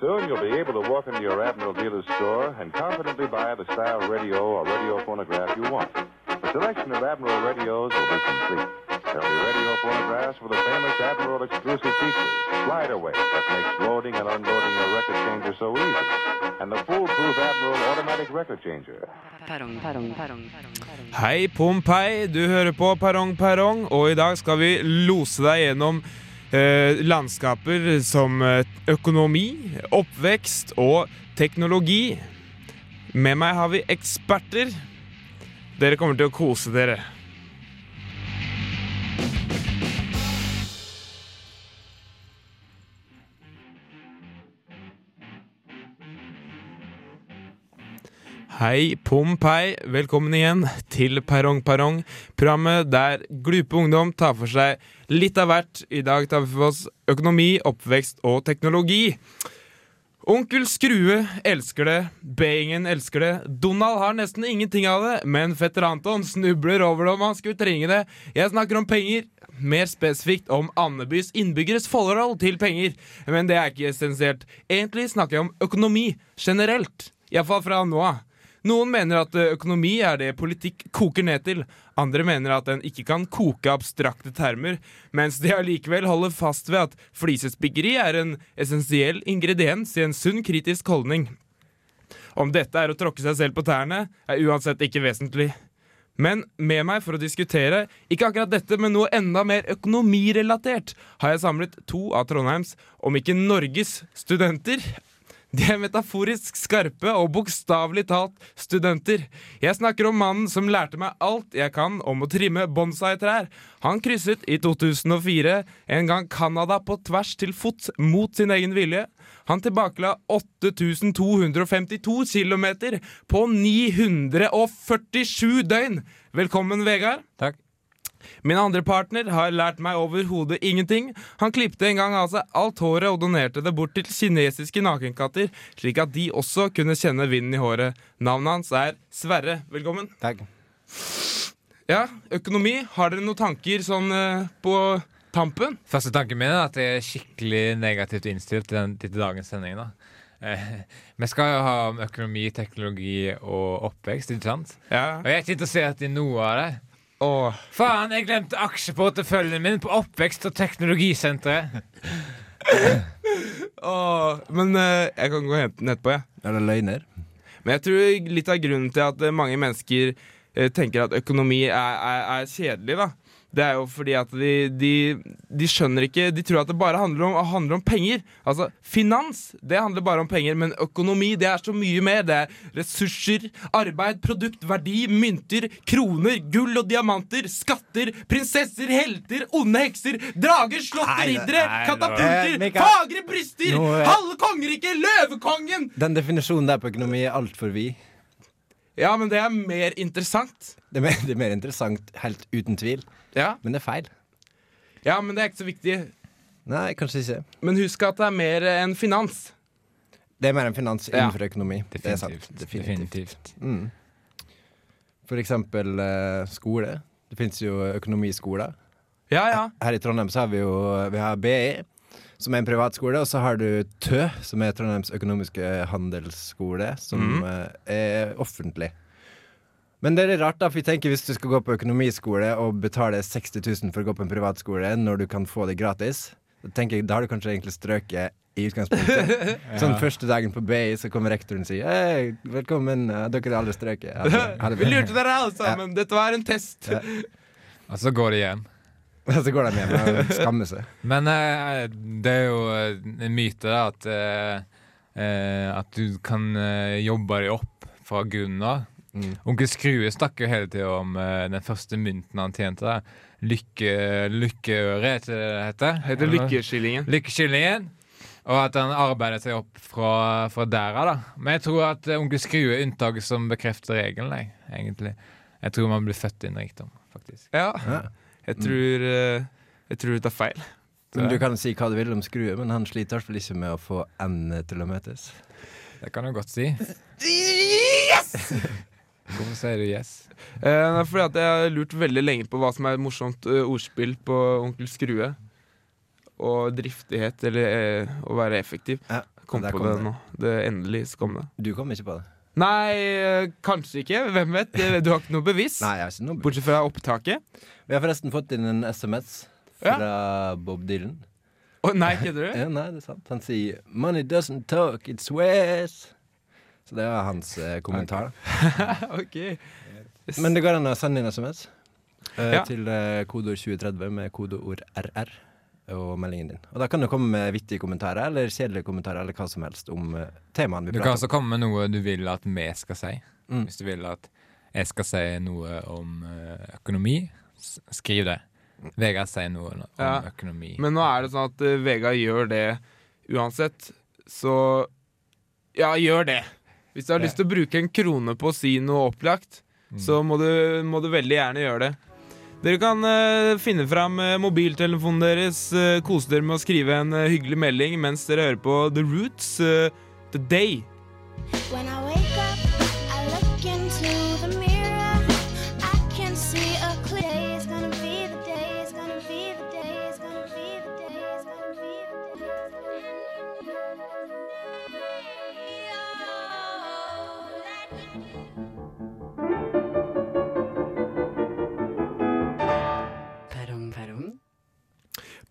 Soon you'll be able to walk into your Admiral dealer's store and confidently buy the style radio or radio phonograph you want. The selection of Admiral radios will be complete. There'll be radio phonographs with the famous Admiral exclusive features, slide away that makes loading and unloading your record changer so easy, and the foolproof Admiral automatic record changer. Hei, Pompeii, du hører på Perrong Perrong, og i dag skal vi lose deg gjennom eh, landskaper som eh, økonomi, oppvekst og teknologi. Med meg har vi eksperter. Dere kommer til å kose dere. Hei, Pompeii. Velkommen igjen til Perrong Perrong, programmet der glupe ungdom tar for seg litt av hvert. I dag tar vi for oss økonomi, oppvekst og teknologi. Onkel Skrue elsker det, Beingen elsker det, Donald har nesten ingenting av det, men fetter Anton snubler over det om han skulle trenge det. Jeg snakker om penger, mer spesifikt om Andebys innbyggeres forhold til penger. Men det er ikke essensielt. Egentlig snakker jeg om økonomi generelt. Iallfall fra nå av. Noen mener at eh, økonomi er det politikk koker ned til. Andre mener at den ikke kan koke abstrakte termer, mens de allikevel holder fast ved at flisespikkeri er en essensiell ingrediens i en sunn kritisk holdning. Om dette er å tråkke seg selv på tærne, er uansett ikke vesentlig. Men med meg for å diskutere ikke akkurat dette, men noe enda mer økonomirelatert, har jeg samlet to av Trondheims, om ikke Norges, studenter. De er metaforisk skarpe og bokstavelig talt studenter. Jeg snakker om mannen som lærte meg alt jeg kan om å trimme bonsai-trær. Han krysset i 2004 en gang Canada på tvers til fots mot sin egen vilje. Han tilbakela 8252 km på 947 døgn. Velkommen, Vegard. Takk. Min andre partner har lært meg overhodet ingenting. Han klipte en gang av seg alt håret og donerte det bort til kinesiske nakenkatter, slik at de også kunne kjenne vinden i håret. Navnet hans er Sverre. Velkommen. Takk. Ja, økonomi. Har dere noen tanker sånn eh, på tampen? Første tanken min er at jeg er skikkelig negativt innstilt til, den, til dagens sending. da eh, Vi skal jo ha om økonomi, teknologi og oppvekst, ikke sant? Ja. Og jeg er ikke interessert i noe av det. Åh. Faen, jeg glemte aksjeporteføljen min på Oppvekst- og teknologisenteret. Åh. Men eh, jeg kan gå og hente den etterpå, jeg. Er det løgner? Men jeg tror litt av grunnen til at eh, mange mennesker eh, tenker at økonomi er, er, er kjedelig, da. Det er jo fordi at de, de, de skjønner ikke De tror at det bare handler om, handler om penger. Altså, finans det handler bare om penger, men økonomi det er så mye mer. Det er ressurser, arbeid, produkt, verdi, mynter, kroner, gull og diamanter, skatter, prinsesser, helter, onde hekser, drager, slott, riddere, katapulter, Eh, fagre bryster, Nå, eh, halve kongeriket, løvekongen! Den definisjonen der på økonomi er altfor vid. Ja, men det er mer interessant. Det er, mer, det er mer interessant, helt uten tvil. Ja. Men det er feil. ja, men det er ikke så viktig. Nei, kanskje ikke. Men husk at det er mer enn finans. Det er mer enn finans Ja. innenfor økonomi. Det er sant. Definitivt. Definitivt. Mm. For eksempel uh, skole. Det fins jo økonomiskoler. Ja, ja. Her i Trondheim så har vi jo vi har BI, som er en privatskole, og så har du TØ, som er Trondheims økonomiske handelsskole, som mm. uh, er offentlig. Men det er rart, da, for jeg tenker hvis du skal gå på økonomiskole og betale 60 000 for å gå på en privatskole når du kan få det gratis, da tenker jeg, da har du kanskje egentlig strøket i utgangspunktet. Sånn første dagen på BI så kommer rektoren og sier Hei, velkommen, eh, dere er alle strøket. Ja, ja, det Vi lurte dere alle sammen. Dette var en test. Ja. Og så går det igjen. Og så går de hjem og skammer seg. Men uh, det er jo eh, en myte da, at, uh, uh, at du kan jobbe deg opp fra grunnen av. Mm. Onkel Skrue snakker jo hele tida om uh, den første mynten han tjente. da. Lykke, lykkeøre, heter det det heter? Heter Lykkeskillingen. Lykkeskillingen. Og at han arbeider seg opp fra, fra der av, da. Men jeg tror at eh, onkel Skrue er unntaket som bekrefter regelen, jeg, egentlig. Jeg tror man blir født inn rikdom, faktisk. Ja. Ja. Jeg tror eh, Jeg tror du tar feil. Men Du kan si hva du vil om Skrue, men han sliter i hvert fall ikke med å få endene til å møtes. Det kan du godt si. Hvorfor sier du yes? Eh, det er fordi at jeg har lurt veldig lenge på hva som er et morsomt eh, ordspill på Onkel Skrue. og driftighet, eller eh, å være effektiv. Ja, Kom på kom det det. nå. Det endelig så kom det. Du kom ikke på det? Nei, eh, kanskje ikke. Hvem vet? Du har ikke noe bevis? Nei, jeg har ikke noe Bortsett fra opptaket. Vi har forresten fått inn en SMS fra Bob Dylan. Å, nei, kødder du? Ja, nei, det er sant. Han sier 'Money doesn't talk, it swears'. Så det var hans eh, kommentar. ok. Yes. Men det går an å sende inn SMS eh, Ja. til eh, kodeord 2030 med kodeord RR og meldingen din. Og da kan du komme med vittige kommentarer eller kjedelige kommentarer eller hva som helst om eh, temaene vi Du kan prater også komme med noe du vil at vi skal si. Mm. Hvis du vil at jeg skal si noe om eh, økonomi, s- skriv det. Vegard sier noe om Ja. økonomi. Men nå er det sånn at eh, Vegard gjør det uansett, så ja, gjør det. Hvis du har lyst til å bruke en krone på å si noe opplagt, Mm. så må du, må du veldig gjerne gjøre det. Dere kan uh, finne fram uh, mobiltelefonen deres, uh, kose dere med å skrive en hyggelig melding mens dere hører på The Roots, The Day. When I wake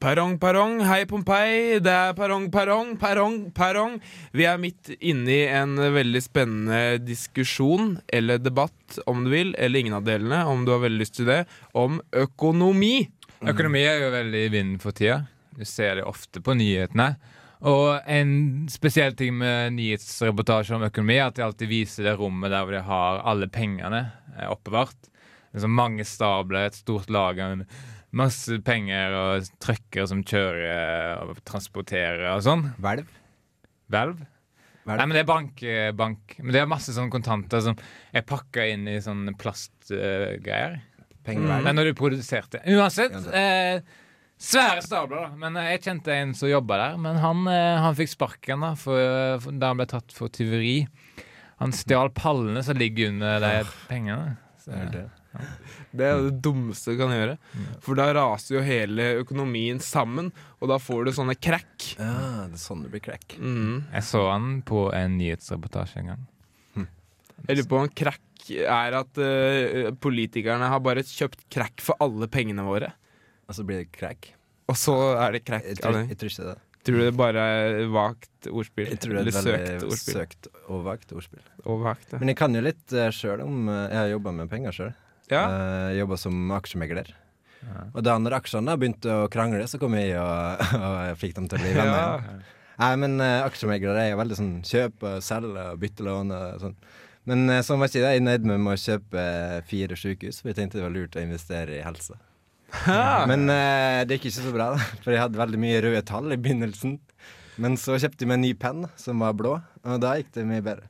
Perrong, perrong, hei Pompeii, det er perrong, perrong, perrong, perrong. Vi er midt inne i en veldig spennende diskusjon, eller debatt, om du vil, eller ingen av delene, om du har veldig lyst til det, om økonomi. Økonomi er jo veldig i vinden for tida. Du ser det ofte på nyhetene. Og en spesiell ting med nyhetsreportasjer om økonomi er at de alltid viser det rommet der hvor de har alle pengene eh, oppbevart. Mange stabler, et stort lager, masse penger og trucker som kjører eh, og transporterer og sånn. Hvelv. Hvelv? Nei, men det er bank, eh, bank. Men det er masse sånne kontanter som er pakka inn i sånne plastgreier. Pengehvelv. Men når du produserte Uansett. Eh, svære stabler, da. Men eh, jeg kjente en som jobba der. Men han, eh, han fikk sparken da for, for, da han ble tatt for tyveri. Han stjal pallene som ligger under de pengene. Så, Er det? Er det dummeste du kan gjøre. For da raser jo hele økonomien sammen, og da får du sånne crack. Ja, det er sånn det blir crack. Mm. jeg så han på en nyhetsreportasje en gang. Jeg lurer på om crack er at uh, politikerne har bare kjøpt crack for alle pengene våre. Og så blir det crack. Og så er det crack Jeg tror, jeg tror ikke det. Tror du det bare er vagt ordspill? Jeg tror det er Eller søkt ordspill? søkt og vagt ordspill. Og vagt, ja. Men jeg kan jo litt uh, sjøl om uh, Jeg har jobba med penger sjøl. Ja. Uh, jobba som aksjemegler. Og da når aksjene begynte å krangle, så kom jeg og, og fikk dem til å bli venner. Ja. Nei, men uh, aksjemeglere er veldig sånn kjøp og selge og bytte lån og sånn. Men uh, sånn var ikke det. Jeg nøyd med å kjøpe eh, fire sykehus, for jeg tenkte det var lurt å investere i helse. Men uh, det gikk ikke så bra, da, for jeg hadde veldig mye røde tall i begynnelsen. Men så kjøpte jeg meg en ny penn som var blå, og da gikk det mye bedre.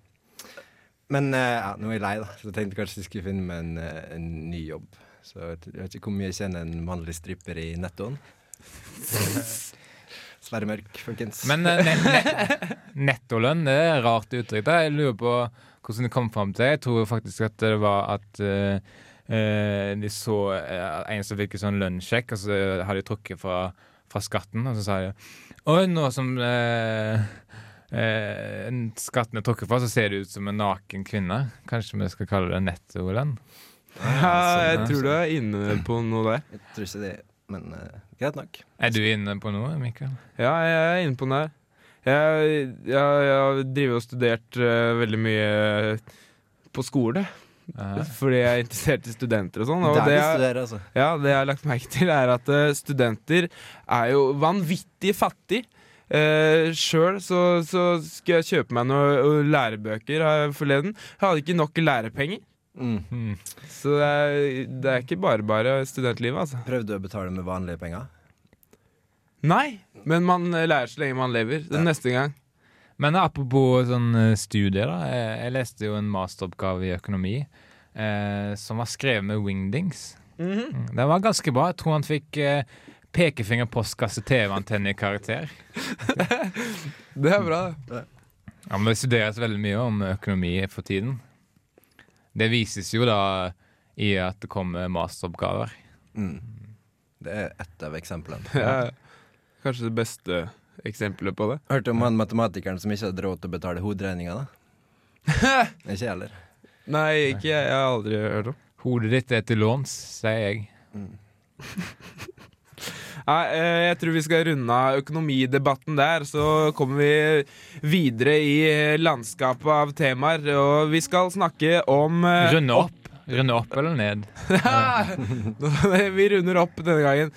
Men eh, ja, nå er jeg lei, da, så jeg tenkte kanskje jeg skulle finne meg en, eh, en ny jobb. Så jeg vet ikke hvor mye jeg kjenner en mannlig stripper i nettoen. Sverre Mørk, folkens. Men ne net, net, nettolønn det er rart uttrykk. Jeg lurer på hvordan det kom fram til. Jeg tror faktisk at det var at uh, eh, de så uh, en som fikk sånn lønnssjekk, og så hadde de trukket fra, fra skatten, og så sa de Oi, nå som eh, eh, skatten er trukket fra, så ser det ut som en naken kvinne. Kanskje vi skal kalle det nettolønn? ja, jeg sånn, tror du er inne på noe der. Jeg tror ikke det, men uh, greit nok. Er du inne på noe, Mikael? Ja, jeg er inne på noe. Jeg, jeg, jeg har drevet og studert uh, veldig mye på skole. Fordi jeg er interessert i studenter og sånn. Og det er jeg, studerer, altså. ja, det jeg har lagt merke til, er at uh, studenter er jo vanvittig fattige. Uh, Sjøl så, så skal jeg kjøpe meg noen lærebøker her forleden. Jeg hadde ikke nok lærepenger. Mm. Mm. Så det er, det er ikke bare bare studentlivet, altså. Prøvde du å betale med vanlige penger? Nei, men man eh, lærer så lenge man lever. Den neste gang. Men apropos sånn eh, studier, da. Jeg, jeg leste jo en masteroppgave i økonomi eh, som var skrevet med wingdings. Mm, Den var ganske bra. Jeg tror han fikk eh, pekefinger, postkasse, TV-antenne i karakter. Det er bra. Ja, men Det studeres veldig mye om økonomi for tiden. Det vises jo da i at det kommer masteroppgaver. Mm. Det er ett av eksemplene. Ja. Kanskje det beste eksempelet på det. Hørte om han matematikeren som ikke hadde råd til å betale hoderegninga, da? Ikke jeg heller. Nei, ikke jeg. Jeg har aldri hørt om. Hodet ditt er til låns, sier jeg. Nei, eh, jeg tror vi skal runde av økonomidebatten der, så kommer vi videre i landskapet av temaer. Og vi skal snakke om eh, Runde opp. Runde opp eller ned? vi runder opp denne gangen.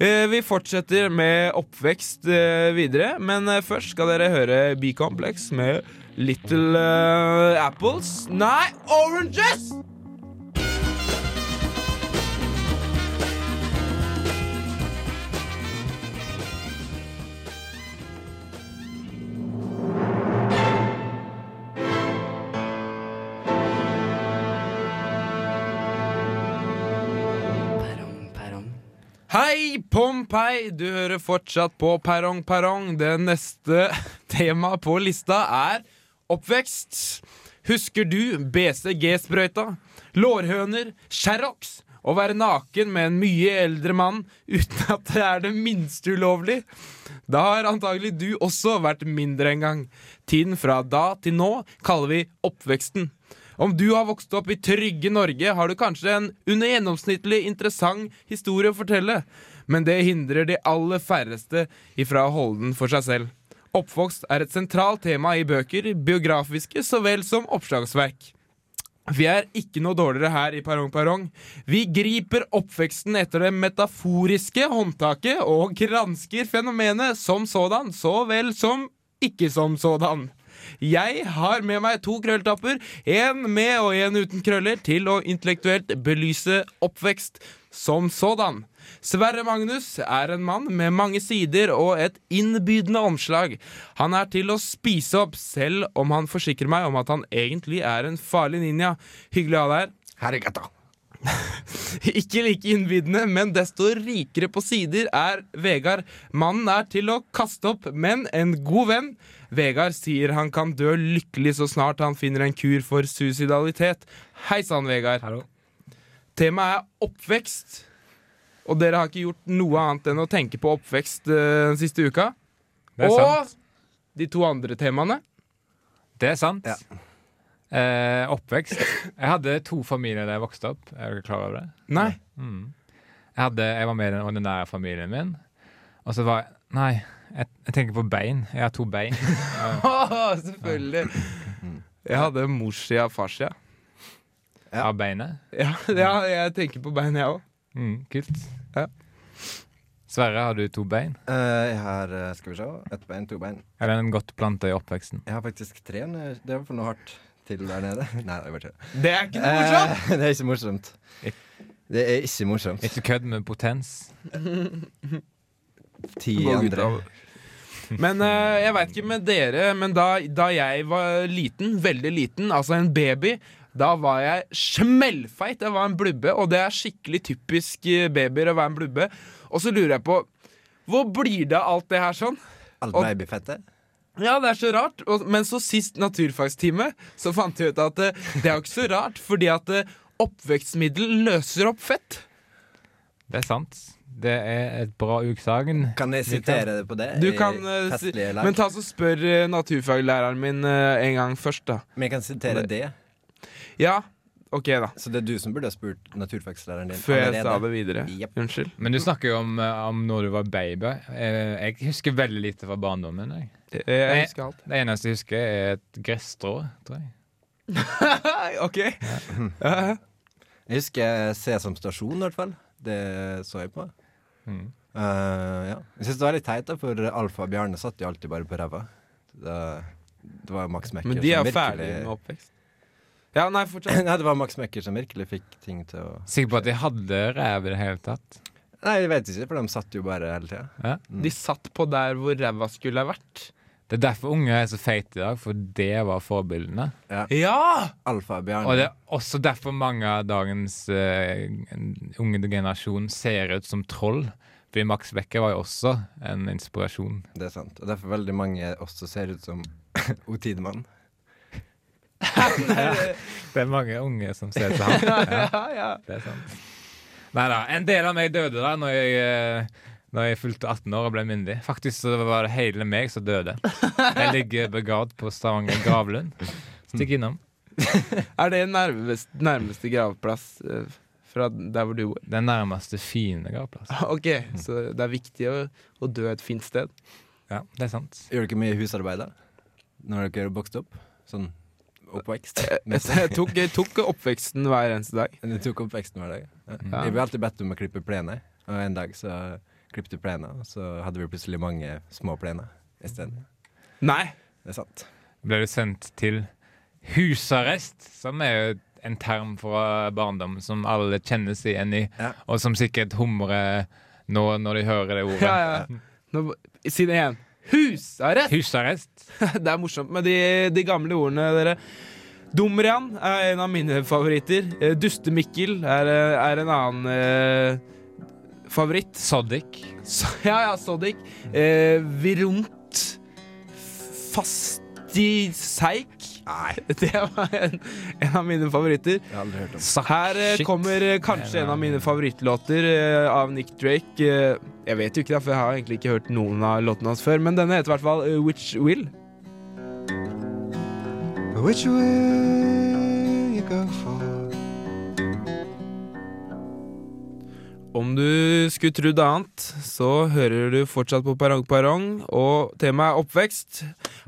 Eh, Vi fortsetter med oppvekst videre, men først skal dere høre B-Complex med Little Apples Nei, Oranges! Hei, Pompei! Du hører fortsatt på Perrong Perrong. Det neste temaet på lista er oppvekst. Husker du BCG-sprøyta? Lårhøner? Sherrox? Å være naken med en mye eldre mann uten at det er det minste ulovlig? Da har antagelig du også vært mindre en gang. Tiden fra da til nå kaller vi oppveksten. Om du har vokst opp i trygge Norge, har du kanskje en under gjennomsnittlig interessant historie å fortelle, men det hindrer de aller færreste ifra å holde den for seg selv. Oppvokst er et sentralt tema i bøker, biografiske så vel som oppslagsverk. Vi er ikke noe dårligere her i Perrong Perrong. Vi griper oppveksten etter det metaforiske håndtaket og gransker fenomenet som sådan, så vel som ikke som sådan. Jeg har med meg to krølltapper, en med og en uten krøller, til å intellektuelt belyse oppvekst som sådan. Sverre Magnus er en mann med mange sider og et innbydende omslag. Han er til å spise opp, selv om han forsikrer meg om at han egentlig er en farlig ninja. Hyggelig å ha deg her. Herregata. Ikke like innbydende, men desto rikere på sider er Vegard. Mannen er til å kaste opp, men en god venn. Vegard sier han kan dø lykkelig så snart han finner en kur for suicidalitet. Hei sann, Vegard. Hallo. Temaet er oppvekst. Og dere har ikke gjort noe annet enn å tenke på oppvekst eh, den siste uka. Det er og sant. de to andre temaene. Det er sant. Ja. Eh, oppvekst. Jeg hadde to familier da jeg vokste opp. Er dere klar over det? Nei. Mm. Jeg, hadde, jeg var med i den ordinære familien min. Og så var jeg Nei, jeg, jeg tenker på bein. Jeg har to bein. Selvfølgelig. Jeg hadde morssida og farssida. Av beinet. Ja, ja, jeg tenker på bein, jeg òg. Mm, kult. Ja. Sverre, har du to bein? Uh, jeg har eh, skal vi se, ett bein, to bein. Er den godt planta i oppveksten? Jeg har faktisk tre. Det var for noe hardt til der nede. Nei, det var ikke det. Det er ikke noe morsomt! Uh, det er ikke morsomt. Det er ikke morsomt. Ikke kødd med potens. Ti andre. Men uh, jeg veit ikke med dere, men da, da jeg var liten, veldig liten, altså en baby, da var jeg smellfeit. Jeg var en blubbe, og det er skikkelig typisk eh, babyer å være en blubbe. Og så lurer jeg på Hvor blir det av alt det her sånn? Alt babyfettet. Ja, det er så rart. Og, men så sist naturfagstime så fant jeg ut at eh, det er jo ikke så rart, fordi at eh, oppvekstmiddel løser opp fett. Det er sant. Det er et bra utsagn. Kan jeg sitere det på det? Du kan si. Men ta så spør naturfaglæreren min en gang først, da. Men jeg kan sitere det. Ja, OK, da. Så det er du som burde ha spurt naturfaglæreren din Før jeg sa det videre. Yep. Unnskyld. Men du snakker jo om, eh, om når du var baby. Eh, Jeg husker veldig lite fra barndommen. Jeg. Jeg, jeg husker alt. Det eneste jeg husker, er et gresstrå, tror jeg. OK. Ja. Jeg husker Sesam stasjon, i hvert fall. Det så jeg på. Mm. Uh, ja. Jeg syns det var litt teit, da, for Alfa og Bjarne satt jo alltid bare på ræva. Det, det var Max Mekker Men de er jo ferdige med oppvekst. Ja, nei, fortsett. Nei, det var Max Mekker som virkelig fikk ting til å Sikker på at de hadde ræv i det hele tatt. Nei, jeg vet ikke, for de satt jo bare hele tida. Ja. De satt på der hvor ræva skulle ha vært. Det er derfor unge er så feite i dag, for det var forbildene. Ja! Alfa og Bjarne. Og det er også derfor mange av dagens uh, unge generasjon ser ut som troll. Fordi Max Becker var jo også en inspirasjon. Det er sant. Og derfor veldig mange også ser ut som O Tidemann. Det er mange unge som ser til ham. Ja, ja, ja. det er sant. Nei da. En del av meg døde da når jeg, når jeg fylte 18 år og ble myndig. Faktisk så var det hele meg som døde. Jeg ligger begravd på Stavanger gravlund. Stikk innom. Er det nærmest, nærmeste gravplass eh, fra der hvor du bor? Den nærmeste fine gravplass. Ok, så det er viktig å, å dø et fint sted. Ja, det er sant. Gjør dere mye husarbeid da? Når dere vokste opp? Sånn oppvekst? Jeg, jeg, tok, jeg tok oppveksten hver eneste dag. Du tok oppveksten hver dag? Ja. Ja. Jeg ble alltid bedt om å klippe plener, og en dag så klippte plener, og så hadde vi plutselig mange små plener isteden. Nei! Det er sant. Ble du sendt til husarrest, som er jo en term fra barndom som alle kjenner seg igjen i, Ja. og som sikkert humrer nå når de hører det ordet. Ja, ja. Nå, si det igjen. Husarrest! Husarrest. Det er morsomt med de, de gamle ordene, dere. Dumrian er en av mine favoritter. Eh, Duste-Mikkel er, eh, er en annen eh, favoritt. Soddik. So, ja, ja, Soddik. Eh, Virunt Fastiseik. Nei. Det var en, en av mine favoritter. Jeg har aldri hørt om. Her eh, kommer eh, kanskje en av mine favorittlåter eh, av Nick Drake. Eh, jeg vet jo ikke, da, for jeg har egentlig ikke hørt noen av låtene hans før. Men denne heter i hvert fall eh, Which Will. Which will you go for? Om du skulle trodd annet, så hører du fortsatt på Perrong Perrong, og temaet er oppvekst.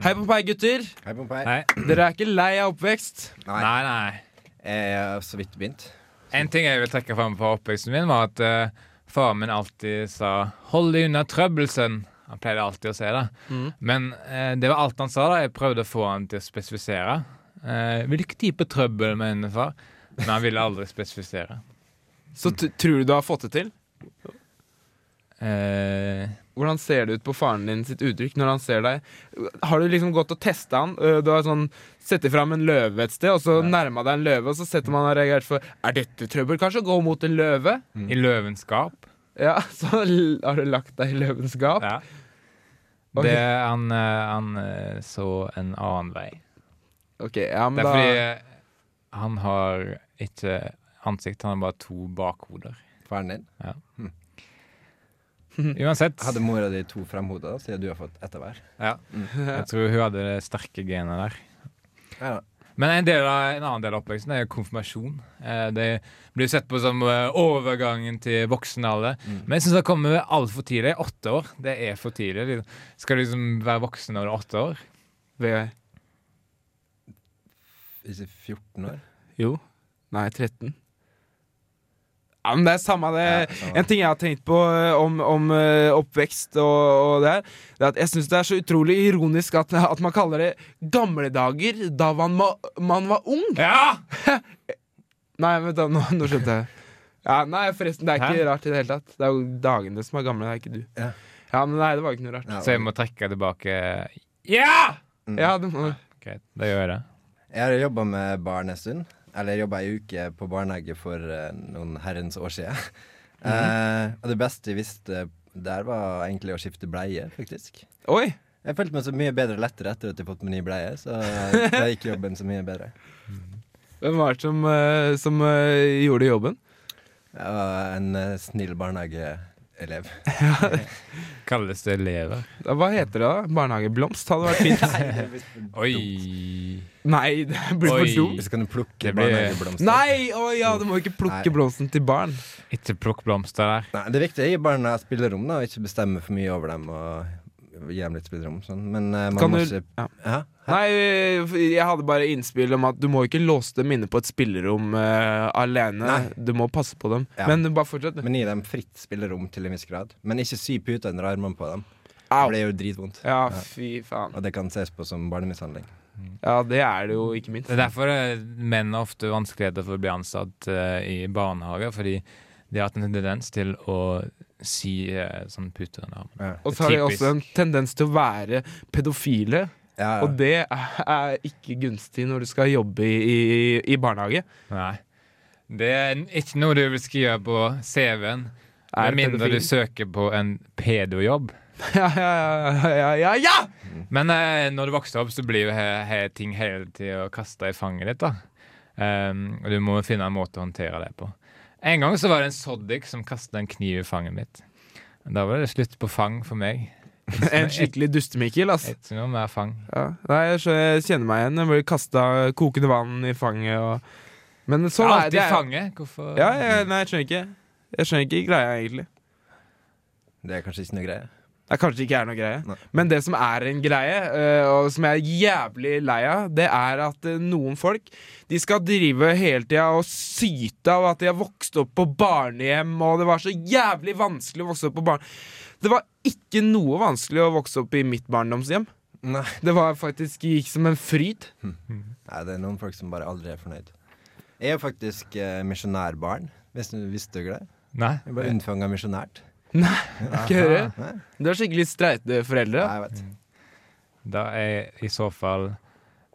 Hei på meg, gutter! Hei, Pompei. Hei. Dere er ikke lei av oppvekst? Nei. Nei, nei. Jeg har så vidt begynt. En ting jeg vil trekke fram fra oppveksten min, var at uh, faren min alltid sa 'hold deg unna trøbbelsen'. Han pleide alltid å si det. Mm. Men uh, det var alt han sa. da Jeg prøvde å få han til å spesifisere. Uh, 'Vil type ikke tid trøbbel henne, far?' Men han ville aldri spesifisere. Så tror du du har fått det til? Eh, Hvordan ser det ut på faren din sitt uttrykk når han ser deg? Har du liksom gått og testa han? Øh, Du har sånn Setter fram en løve et sted, og så nærma deg en løve, og så setter man og reagert for Er dette trøbbel? Kanskje å gå mot en løve? I løvens gap. Ja, så har du lagt deg i løvens gap? Ja. Okay. Det, han, eh, han eh, så en annen vei. Ok, ja, men Det er da fordi eh, han har ikke ansikt, han har bare to bakhoder. Faren din. Ja Uansett. Hadde mora di to fremhoder, siden du har fått ett av hver? Ja. Jeg tror hun hadde det sterke genet der. Ja. Men en, del av, en annen del av oppveksten er konfirmasjon. Eh, det blir sett på som eh, overgangen til voksen alder. Men jeg syns det kommer altfor tidlig. Åtte år, det er for tidlig. Skal du liksom være voksen når du er åtte år? Ved Ikke 14 år? Jo. Nei, 13. Ja, men det er samme det. Ja, samme. En ting jeg har tenkt på øh, om, om øh, oppvekst og, og det her, det er at jeg syns det er så utrolig ironisk at, at man kaller det gamle dager da man, man var ung. Ja! Nei, vent da, nå, nå skjønte jeg. Ja, nei, forresten, det er ikke Hæ? rart i det hele tatt. Det er jo dagene som er gamle, det er ikke du. Ja. Ja, men nei, det var ikke noe rart. Så jeg må trekke tilbake Ja! Ja, det må Greit, da gjør jeg det. Jeg har jobba med barn en stund. Eller jobba ei uke på barnehage for eh, noen herrens år siden. eh, og det beste jeg visste der, var egentlig å skifte bleie, faktisk. Oi! Jeg følte meg så mye bedre lettere etter at jeg fått meg ny bleie, så eh, da gikk jobben så mye bedre. Hvem var det som, øh, som gjorde jobben? Var en eh, barnehageelev. Kalles det elever? Hva heter det da? Barnehageblomst hadde vært fint. Oi. Nei, det blir for dumt. Så kan du plukke blir- barnehageblomster. Nei! Å ja, du må ikke plukke Nei. blomsten til barn. Ikke plukk blomster der. Nei, Det viktige er å gi barna spillerom, da, og ikke bestemme for mye over dem. Og gi dem litt spillerom. Sånn. Men uh, man Kan må du ikke ja. Hæ? Nei, jeg hadde bare innspill om at du må ikke låse dem inne på et spillerom uh, alene. Nei. Du må passe på dem. Ja. Men bare fortsett. Men gi dem fritt spillerom til en viss grad. Men ikke sy puta under armene på dem. Au. For det gjør dritvondt. Ja, fy faen. Og det kan ses på som barnemishandling. Ja, det er det jo ikke minst. Det er derfor eh, menn er ofte vanskeligheter for å bli ansatt uh, i barnehager, fordi de har hatt en tendens til å sy uh, sånn pute under armen. Ja. Og så har de også en tendens til å være pedofile. Ja, Og det er, ikke gunstig når du skal jobbe i, i, i barnehage. Nei. Det er ikke noe du vil skrive på CV-en, med mindre pedofil. du søker på en pedojobb. Ja, ja, ja, ja, ja, ja! Men eh, når du vokser opp, så blir jo he, he, ting hele tida kasta i fanget ditt. da um, Og du må finne en måte å håndtere det på. En gang så var det en soddik som kasta en kniv i fanget mitt. Da var det slutt på fang for meg. En skikkelig dustemikkel, ass. Ikke noe mer fang. Ja. Nei, jeg jeg kjenner meg igjen. Jeg blir kasta kokende vann i fanget og Men sånn er det. Alltid fange. Hvorfor Ja, jeg, nei, jeg skjønner ikke. Jeg skjønner ikke greia, egentlig. Det er kanskje ikke noe greie. Det er kanskje ikke er noe greie. Nei. Men det som er en greie, øh, og som jeg er jævlig lei av, det er at øh, noen folk De skal drive hele tida og syte av at de har vokst opp på barnehjem, og det var så jævlig vanskelig å vokse opp på barn... Det var ikke noe vanskelig å vokse opp i mitt barndomshjem. Nei. Det var faktisk gikk som en fryd. Nei, det er noen folk som bare aldri er fornøyd. Jeg er faktisk eh, misjonærbarn. du visste det? Nei. Jeg ble unnfanga misjonært. Ikke høre? Nei. Du har skikkelig streite foreldre. Nei, jeg vet. Da er i så fall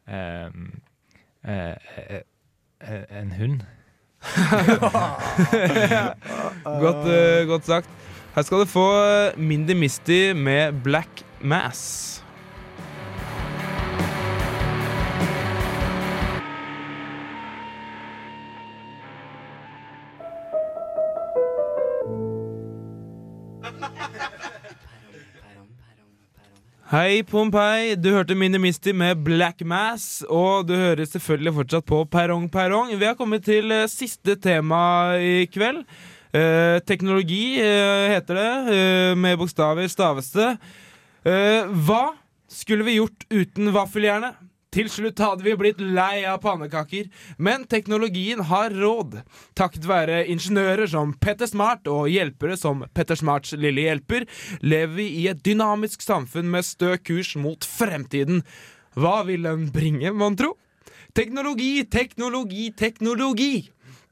ehm, eh, eh, eh, en hund. Godt, uh, godt sagt. Her skal du få øh, Mindy Misty med Black Mass. Hei, Pompeii. Du hørte Mindy Misty med Black Mass, og du hører selvfølgelig fortsatt på Perrong Perrong. Vi har kommet til eh, siste tema i kveld. Eh, teknologi eh, heter det, eh, med bokstaver staves det. Eh, hva skulle vi gjort uten vaffeljernet? Til slutt hadde vi blitt lei av pannekaker, men teknologien har råd. Takket være ingeniører som Petter Smart og hjelpere som Petter Smarts lille hjelper, lever vi i et dynamisk samfunn med stø kurs mot fremtiden. Hva vil den bringe, mon tro? Teknologi, teknologi, teknologi!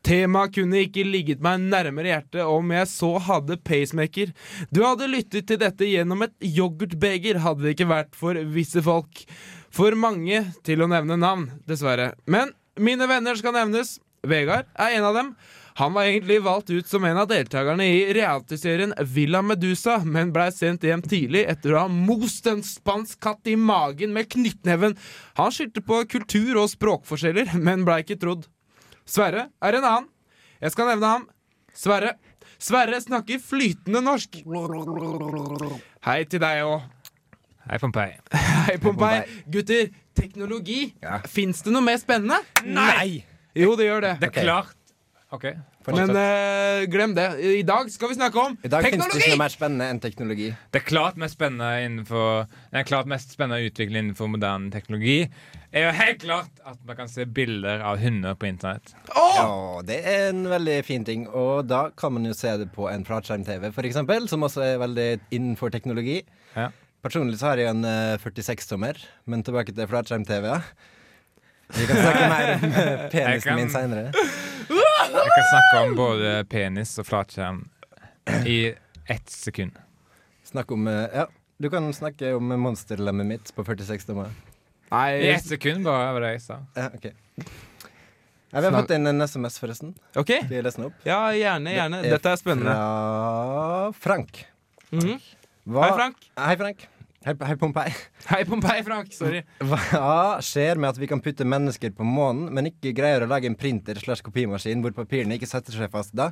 Temaet kunne ikke ligget meg nærmere hjertet om jeg så hadde pacemaker. Du hadde lyttet til dette gjennom et yoghurtbeger, hadde det ikke vært for visse folk. For mange til å nevne navn, dessverre. Men mine venner skal nevnes. Vegard er en av dem. Han var egentlig valgt ut som en av deltakerne i realityserien Villa Medusa, men blei sendt hjem tidlig etter å ha most en spansk katt i magen med knyttneven. Han skyldte på kultur- og språkforskjeller, men blei ikke trodd. Sverre er en annen. Jeg skal nevne ham. Sverre. Sverre snakker flytende norsk. Hei til deg òg. Hei, Pompeii. Hei, Pompeii. Gutter, teknologi. Ja. Fins det noe mer spennende? Nei! Jo, det gjør det. Det er okay. klart. OK. Men uh, glem det. I dag skal vi snakke om teknologi! I dag finnes det ikke noe mer spennende enn teknologi. Det er klart mest spennende innenfor Det er klart mest spennende å utvikle innenfor moderne teknologi er jo helt klart at man kan se bilder av hunder på internett. Ja, det er en veldig fin ting. Og da kan man jo se det på en flatskjerm-TV, eksempel, som også er veldig innenfor teknologi. Ja. Personlig så har jeg en eh, 46-tommer, men tilbake til flatskjerm-TV. Vi kan snakke mer om eh, penisen kan- min seinere. Jeg kan snakke om både penis og flatskjerm i ett sekund. Snakk om eh, Ja, du kan snakke om monsterlemmet mitt på 46-tommer. I ett sekund, bare, var det jeg sa. Ja, ok. Ja, vi har fått inn en SMS, forresten. OK. Skal jeg lese den opp? Ja, gjerne. gjerne. Er Dette er spennende. Fra Frank. Mhm. Hva, Hei, Frank. Hei, Frank. Hei, hei Pompeii. Hei, Pompeii, Frank. Sorry. Hva skjer med at vi kan putte mennesker på månen, men ikke greier å lage en printer slash kopimaskin hvor papirene ikke setter seg fast da?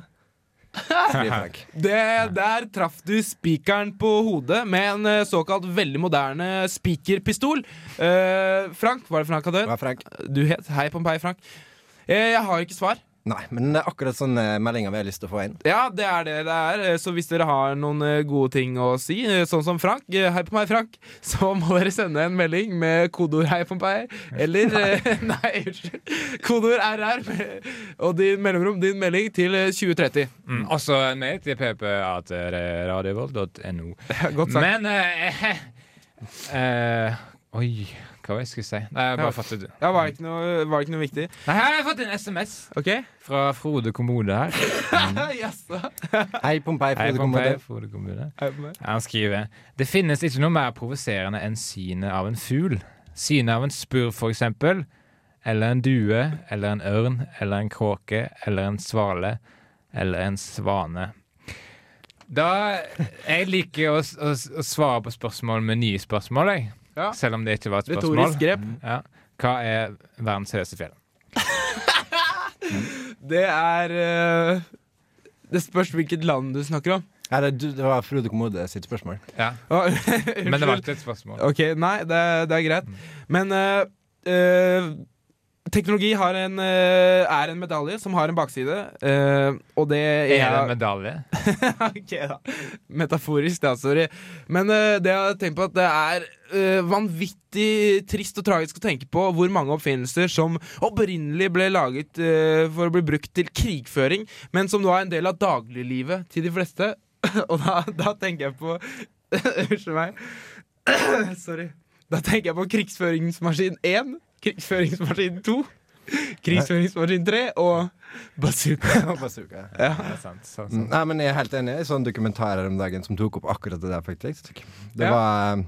Det, der traff du spikeren på hodet med en eh, såkalt veldig moderne spikerpistol. Eh, Frank, var det Frank hadde? Frank? Du het Hei, Pompeii, Frank. Eh, jeg har ikke svar. Nei, men det er akkurat sånne meldinger vi har lyst til å få inn. Ja, det er det det er. Eh, Så hvis dere har noen eh, gode ting å si, eh, sånn som Frank, eh, hei på meg, Frank, så må dere sende en melding med kodeord hei på meg, eller eh, Nei, unnskyld. Kodeord RR og din mellomrom, din melding, til eh, 2030. Mm. Også en mail til ppa.radiovolt.no. Godt sagt. Men eh, eh, Oi, hva var det jeg skulle si? Nei, jeg bare Ja. fattet det. Ja, var det ikke noe, var det ikke noe viktig? Nei, her har jeg fått en SMS OK? fra Frode Kommode her. Jaså. Hei, Pompeii. Hei, Frode Pompei, Kommode. Frode Kommode. Hei på meg. Han skriver Det finnes ikke noe mer provoserende enn synet av en fugl. Synet av en spurv, for eksempel. Eller en due, eller en ørn, eller en kråke, eller en svale, eller en svane. Da Jeg liker å, å, å svare på spørsmål med nye spørsmål, jeg. Ja. Selv om det ikke var et spørsmål. Retorisk grep. Ja. Hva er verdens høyeste fjell? Det er uh, Det spørs hvilket land du snakker om. Ja, det, det var Frode Kommode sitt spørsmål. Ja. Men det var ikke et spørsmål. Ok, nei, det, det er greit. Men uh, uh, teknologi har en, er en medalje som har en bakside, eh, og det Er det er en medalje? Ok, da. Metaforisk, da. Sorry. Men det jeg har tenkt på at det er eh, vanvittig trist og tragisk å tenke på hvor mange oppfinnelser som opprinnelig ble laget uh, for å bli brukt til krigføring, men som nå er en del av dagliglivet til de fleste. og da, da tenker jeg på Unnskyld meg. Sorry. Da tenker jeg på krigsføringsmaskin 1, krigsføringsmaskin 2, krigsføringsmaskin 3 og bazooka. Bazooka. Ja. Det er sant. sant, sant. Nei, men Jeg er helt enig. Jeg så en dokumentar her om dagen som tok opp akkurat det der. faktisk Det Ja. var eh,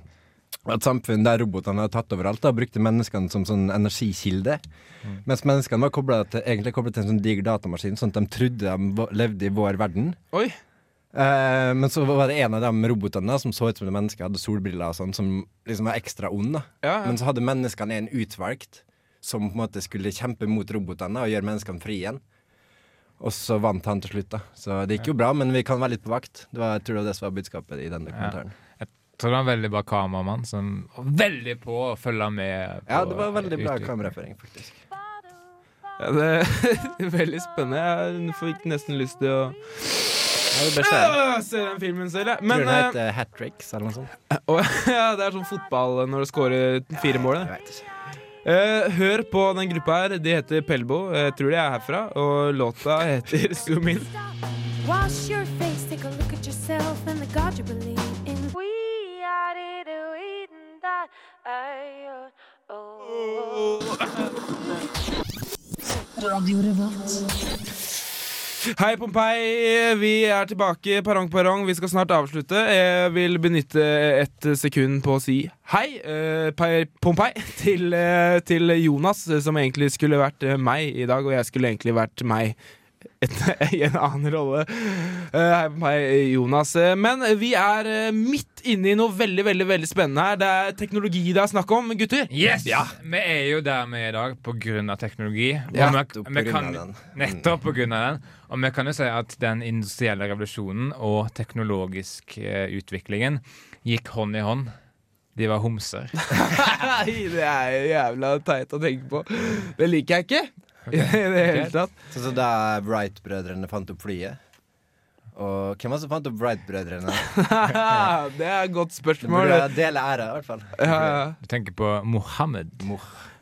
et samfunn der robotene hadde tatt over alt og brukte menneskene som sånn energikilde. Mens menneskene var koblet til, egentlig koblet til en sånn diger datamaskin, sånn at de trodde de levde i vår verden. Oi. Eh, men så var det en av de robotene som så ut som et menneske, hadde solbriller og sånn, som liksom var ekstra ond. da Ja, ja. Men så hadde menneskene en utvalgt som på en måte skulle kjempe mot robotene og gjøre menneskene fri igjen. Og så vant han til slutt, da. Så det gikk jo bra, men vi kan være litt på vakt. Det var, jeg tror det var det som var budskapet i den dokumentaren. Jeg tror det var en veldig bra kameramann som var veldig på å følge med. På Ja, det var veldig bra kameraføring, faktisk. Ja, det er veldig spennende. Jeg fikk nesten lyst til å Ja, se. Den filmen selv, jeg. Men Tror den eh, heter Hat Tricks eller noe sånt. Og, ja, det er sånn fotball når du scorer fire mål. det. Jeg vet ikke. Eh, hør på den gruppa her. De heter Pelbo. Jeg tror de er herfra. Og låta heter Zoom In. Wash your face, take a look at yourself and the God you believe Hei, Pompeii. Vi er tilbake perrong perrong. Vi skal snart avslutte. Jeg vil benytte et sekund på å si hei, eh, Pompeii, til, eh, til Jonas, som egentlig skulle vært eh, meg i dag, og jeg skulle egentlig vært meg et, i en annen rolle. Hei på meg, Jonas. Eh, Men vi er eh, midt inne i noe veldig, veldig veldig spennende her. Det er teknologi det er snakk om, gutter. Yes! Vi er jo der vi er i dag på grunn av teknologi. Og Ja, vi- nettopp på vi kan- av den. Nettopp pga. den. Og vi kan jo si at den industrielle revolusjonen og teknologisk uh, utviklingen gikk hånd i hånd. De var homser. Nei, det er jo jævla teit å tenke på. Det liker jeg ikke. I det hele tatt. Så, så da Wright-brødrene fant opp flyet. Og hvem var det som fant opp Wright-brødrene? det er et godt Det spørsmål. burde dele ære, i hvert fall. Ja, ja. Du tenker på Mohammed.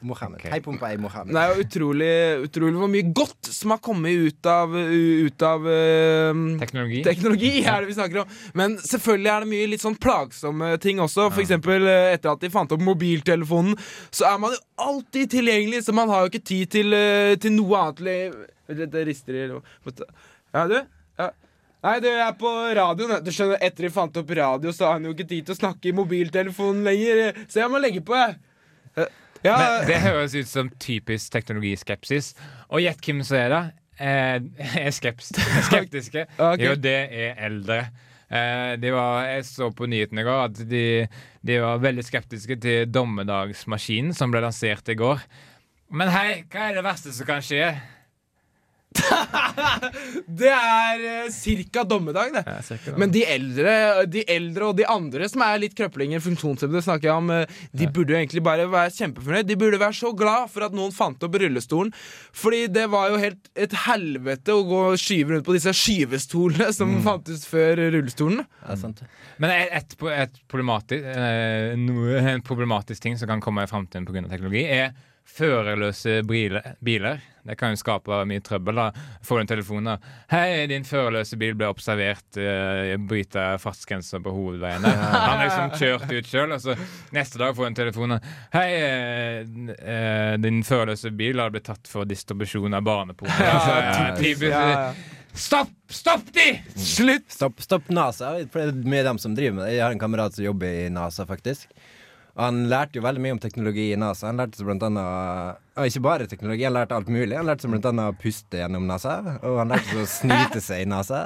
Mohammed. Okay. Hei, Pompeii Mohammed. Det er jo utrolig, utrolig hvor mye godt som har kommet ut av, ut av eh, Teknologi. Teknologi er det vi snakker om. Men selvfølgelig er det mye litt sånn plagsomme ting også. For eksempel eh, etter at de fant opp mobiltelefonen, så er man jo alltid tilgjengelig, så man har jo ikke tid til, eh, til noe annet. Vent litt, Det rister i Ja, du? Ja. Nei, du jeg er på radioen. Du skjønner, Etter de fant opp radio, så har han jo ikke tid til å snakke i mobiltelefonen lenger. Så jeg må legge på, jeg. Eh, Ja, Men det høres ut som typisk teknologiskepsis. Og gjett hvem som er det? Eh, er skeps skeptiske. okay. Jo, det er eldre. Eh, de var, jeg så på nyhetene i går at de, de var veldig skeptiske til dommedagsmaskinen som ble lansert i går. Men hei, hva er det verste som kan skje? det er uh, cirka dommedag, det. Men de eldre, de eldre og de andre som er litt krøplinger, funksjonshemmede, snakker jeg om, eh, de burde jo egentlig bare være kjempefornøyd. De burde være så glad for at noen fant opp rullestolen. Fordi det var jo helt et helvete å gå og skyve rundt på disse skyvestolene som fantes før rullestolen. Ja, sant. Men et, et, problematisk, eh, en problematisk ting som kan komme i framtiden pga. teknologi, er førerløse biler. Det kan jo skape mye trøbbel. da Får du en telefon da 'Hei, din førerløse bil ble observert uh, bryte fartsgrensa på hovedveiene'. Han har liksom kjørt ut sjøl, og så neste dag får du en telefon da 'Hei, eh, din førerløse bil har blitt tatt for distribusjon av barneporno'. Ja, typisk- Ja, ja. Stopp! Stopp de! Slutt! Stopp, stopp NASA, mye dem som driver med det. Jeg har en kamerat som jobber i NASA, faktisk. Han lærte jo veldig mye om teknologi i NASA. Han lærte seg blant annet og Ikke bare teknologi, han lærte alt mulig. Han lærte seg blant annet å puste gjennom NASA, og han lærte seg å snyte seg i NASA.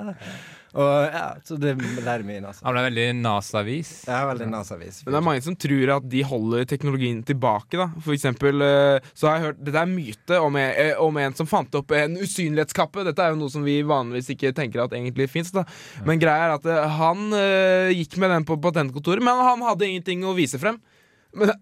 Og ja, Så det lærer mye NASA. Han ble veldig NASA-vis. Jeg er veldig NASA-vis. Men det er mange som tror at de holder teknologien tilbake. da For eksempel eh, så har jeg hørt Dette er myte om, en- eh, om en som fant opp en usynlighetskappe. Dette er jo noe som vi vanligvis ikke tenker at egentlig fins. Men greia er at eh, han gikk med den på patentkontoret, men han hadde ingenting å vise frem. Men,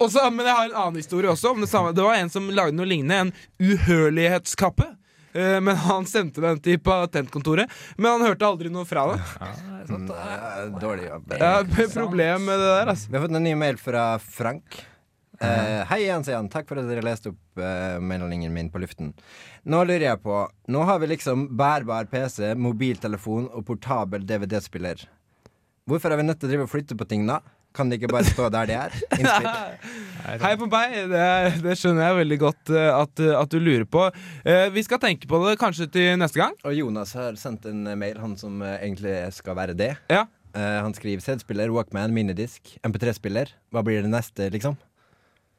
også, men jeg har en annen historie også om det samme. Det var en som lagde noe lignende. En uhørlighetskappe. Eh, Men han sendte den til patentkontoret, men han hørte aldri noe fra det. Mm, dårlig jobb. Ja, problem med det der, altså. Vi har fått en ny mail fra Frank. Uh, hei igjen, sier han. Takk for at dere leste opp uh, meldingen min på luften. Nå lurer jeg på Nå har vi liksom bærbar PC, mobiltelefon og portabel DVD-spiller. Hvorfor er vi nødt til å drive og flytte på ting, da? Kan de ikke bare stå der de er? Hei på meg, det, det skjønner jeg veldig godt eh, at, at du lurer på. Eh, vi skal tenke på det kanskje til neste gang. Og Jonas har sendt en eh, mail, han som eh, egentlig skal være det. Ja. Eh, han skriver CD-spiller, Walkman, minidisk, MP3-spiller. Hva blir det neste, liksom?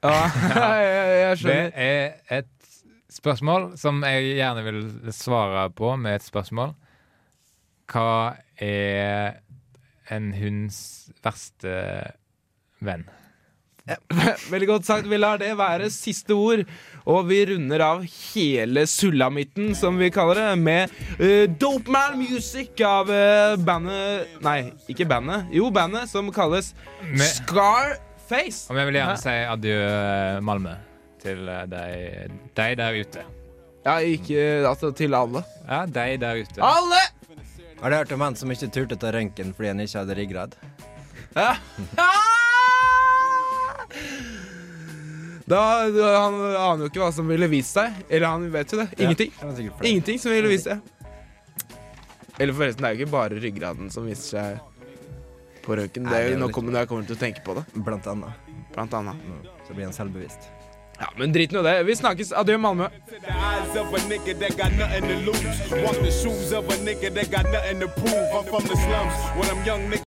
Ja, jeg, jeg Det er et spørsmål som jeg gjerne vil svare på med et spørsmål. Hva er en hunds verste venn? Veldig godt sagt. Vi lar det være siste ord. Og vi runder av hele sulamitten, som vi kaller det, med uh, Dope Man Music av uh, bandet Nei, ikke bandet. Jo, bandet som kalles Med- Scarface. Og vi vil gjerne si adjø, eh, Malmö, til deg de der ute. Ja, ikke altså til alle. Ja, deg der ute. Alle! Har du hørt om han som ikke turte ta røntgen fordi han ikke hadde ryggrad? Ja. Da, da, han aner jo ikke hva som ville vist seg. Eller han vet jo det. Ingenting. Ja, flau. Ingenting som ville vist seg. Eller forresten, det er jo ikke bare ryggraden som viser seg på røntgen. Det er jo noe nå kommer når jeg kommer til å tenke på det. Blant annet. Blant annet. Mm, Så blir han selvbevisst. Ja, men drit nå det. Vi snakkes. Adjø, Malmö.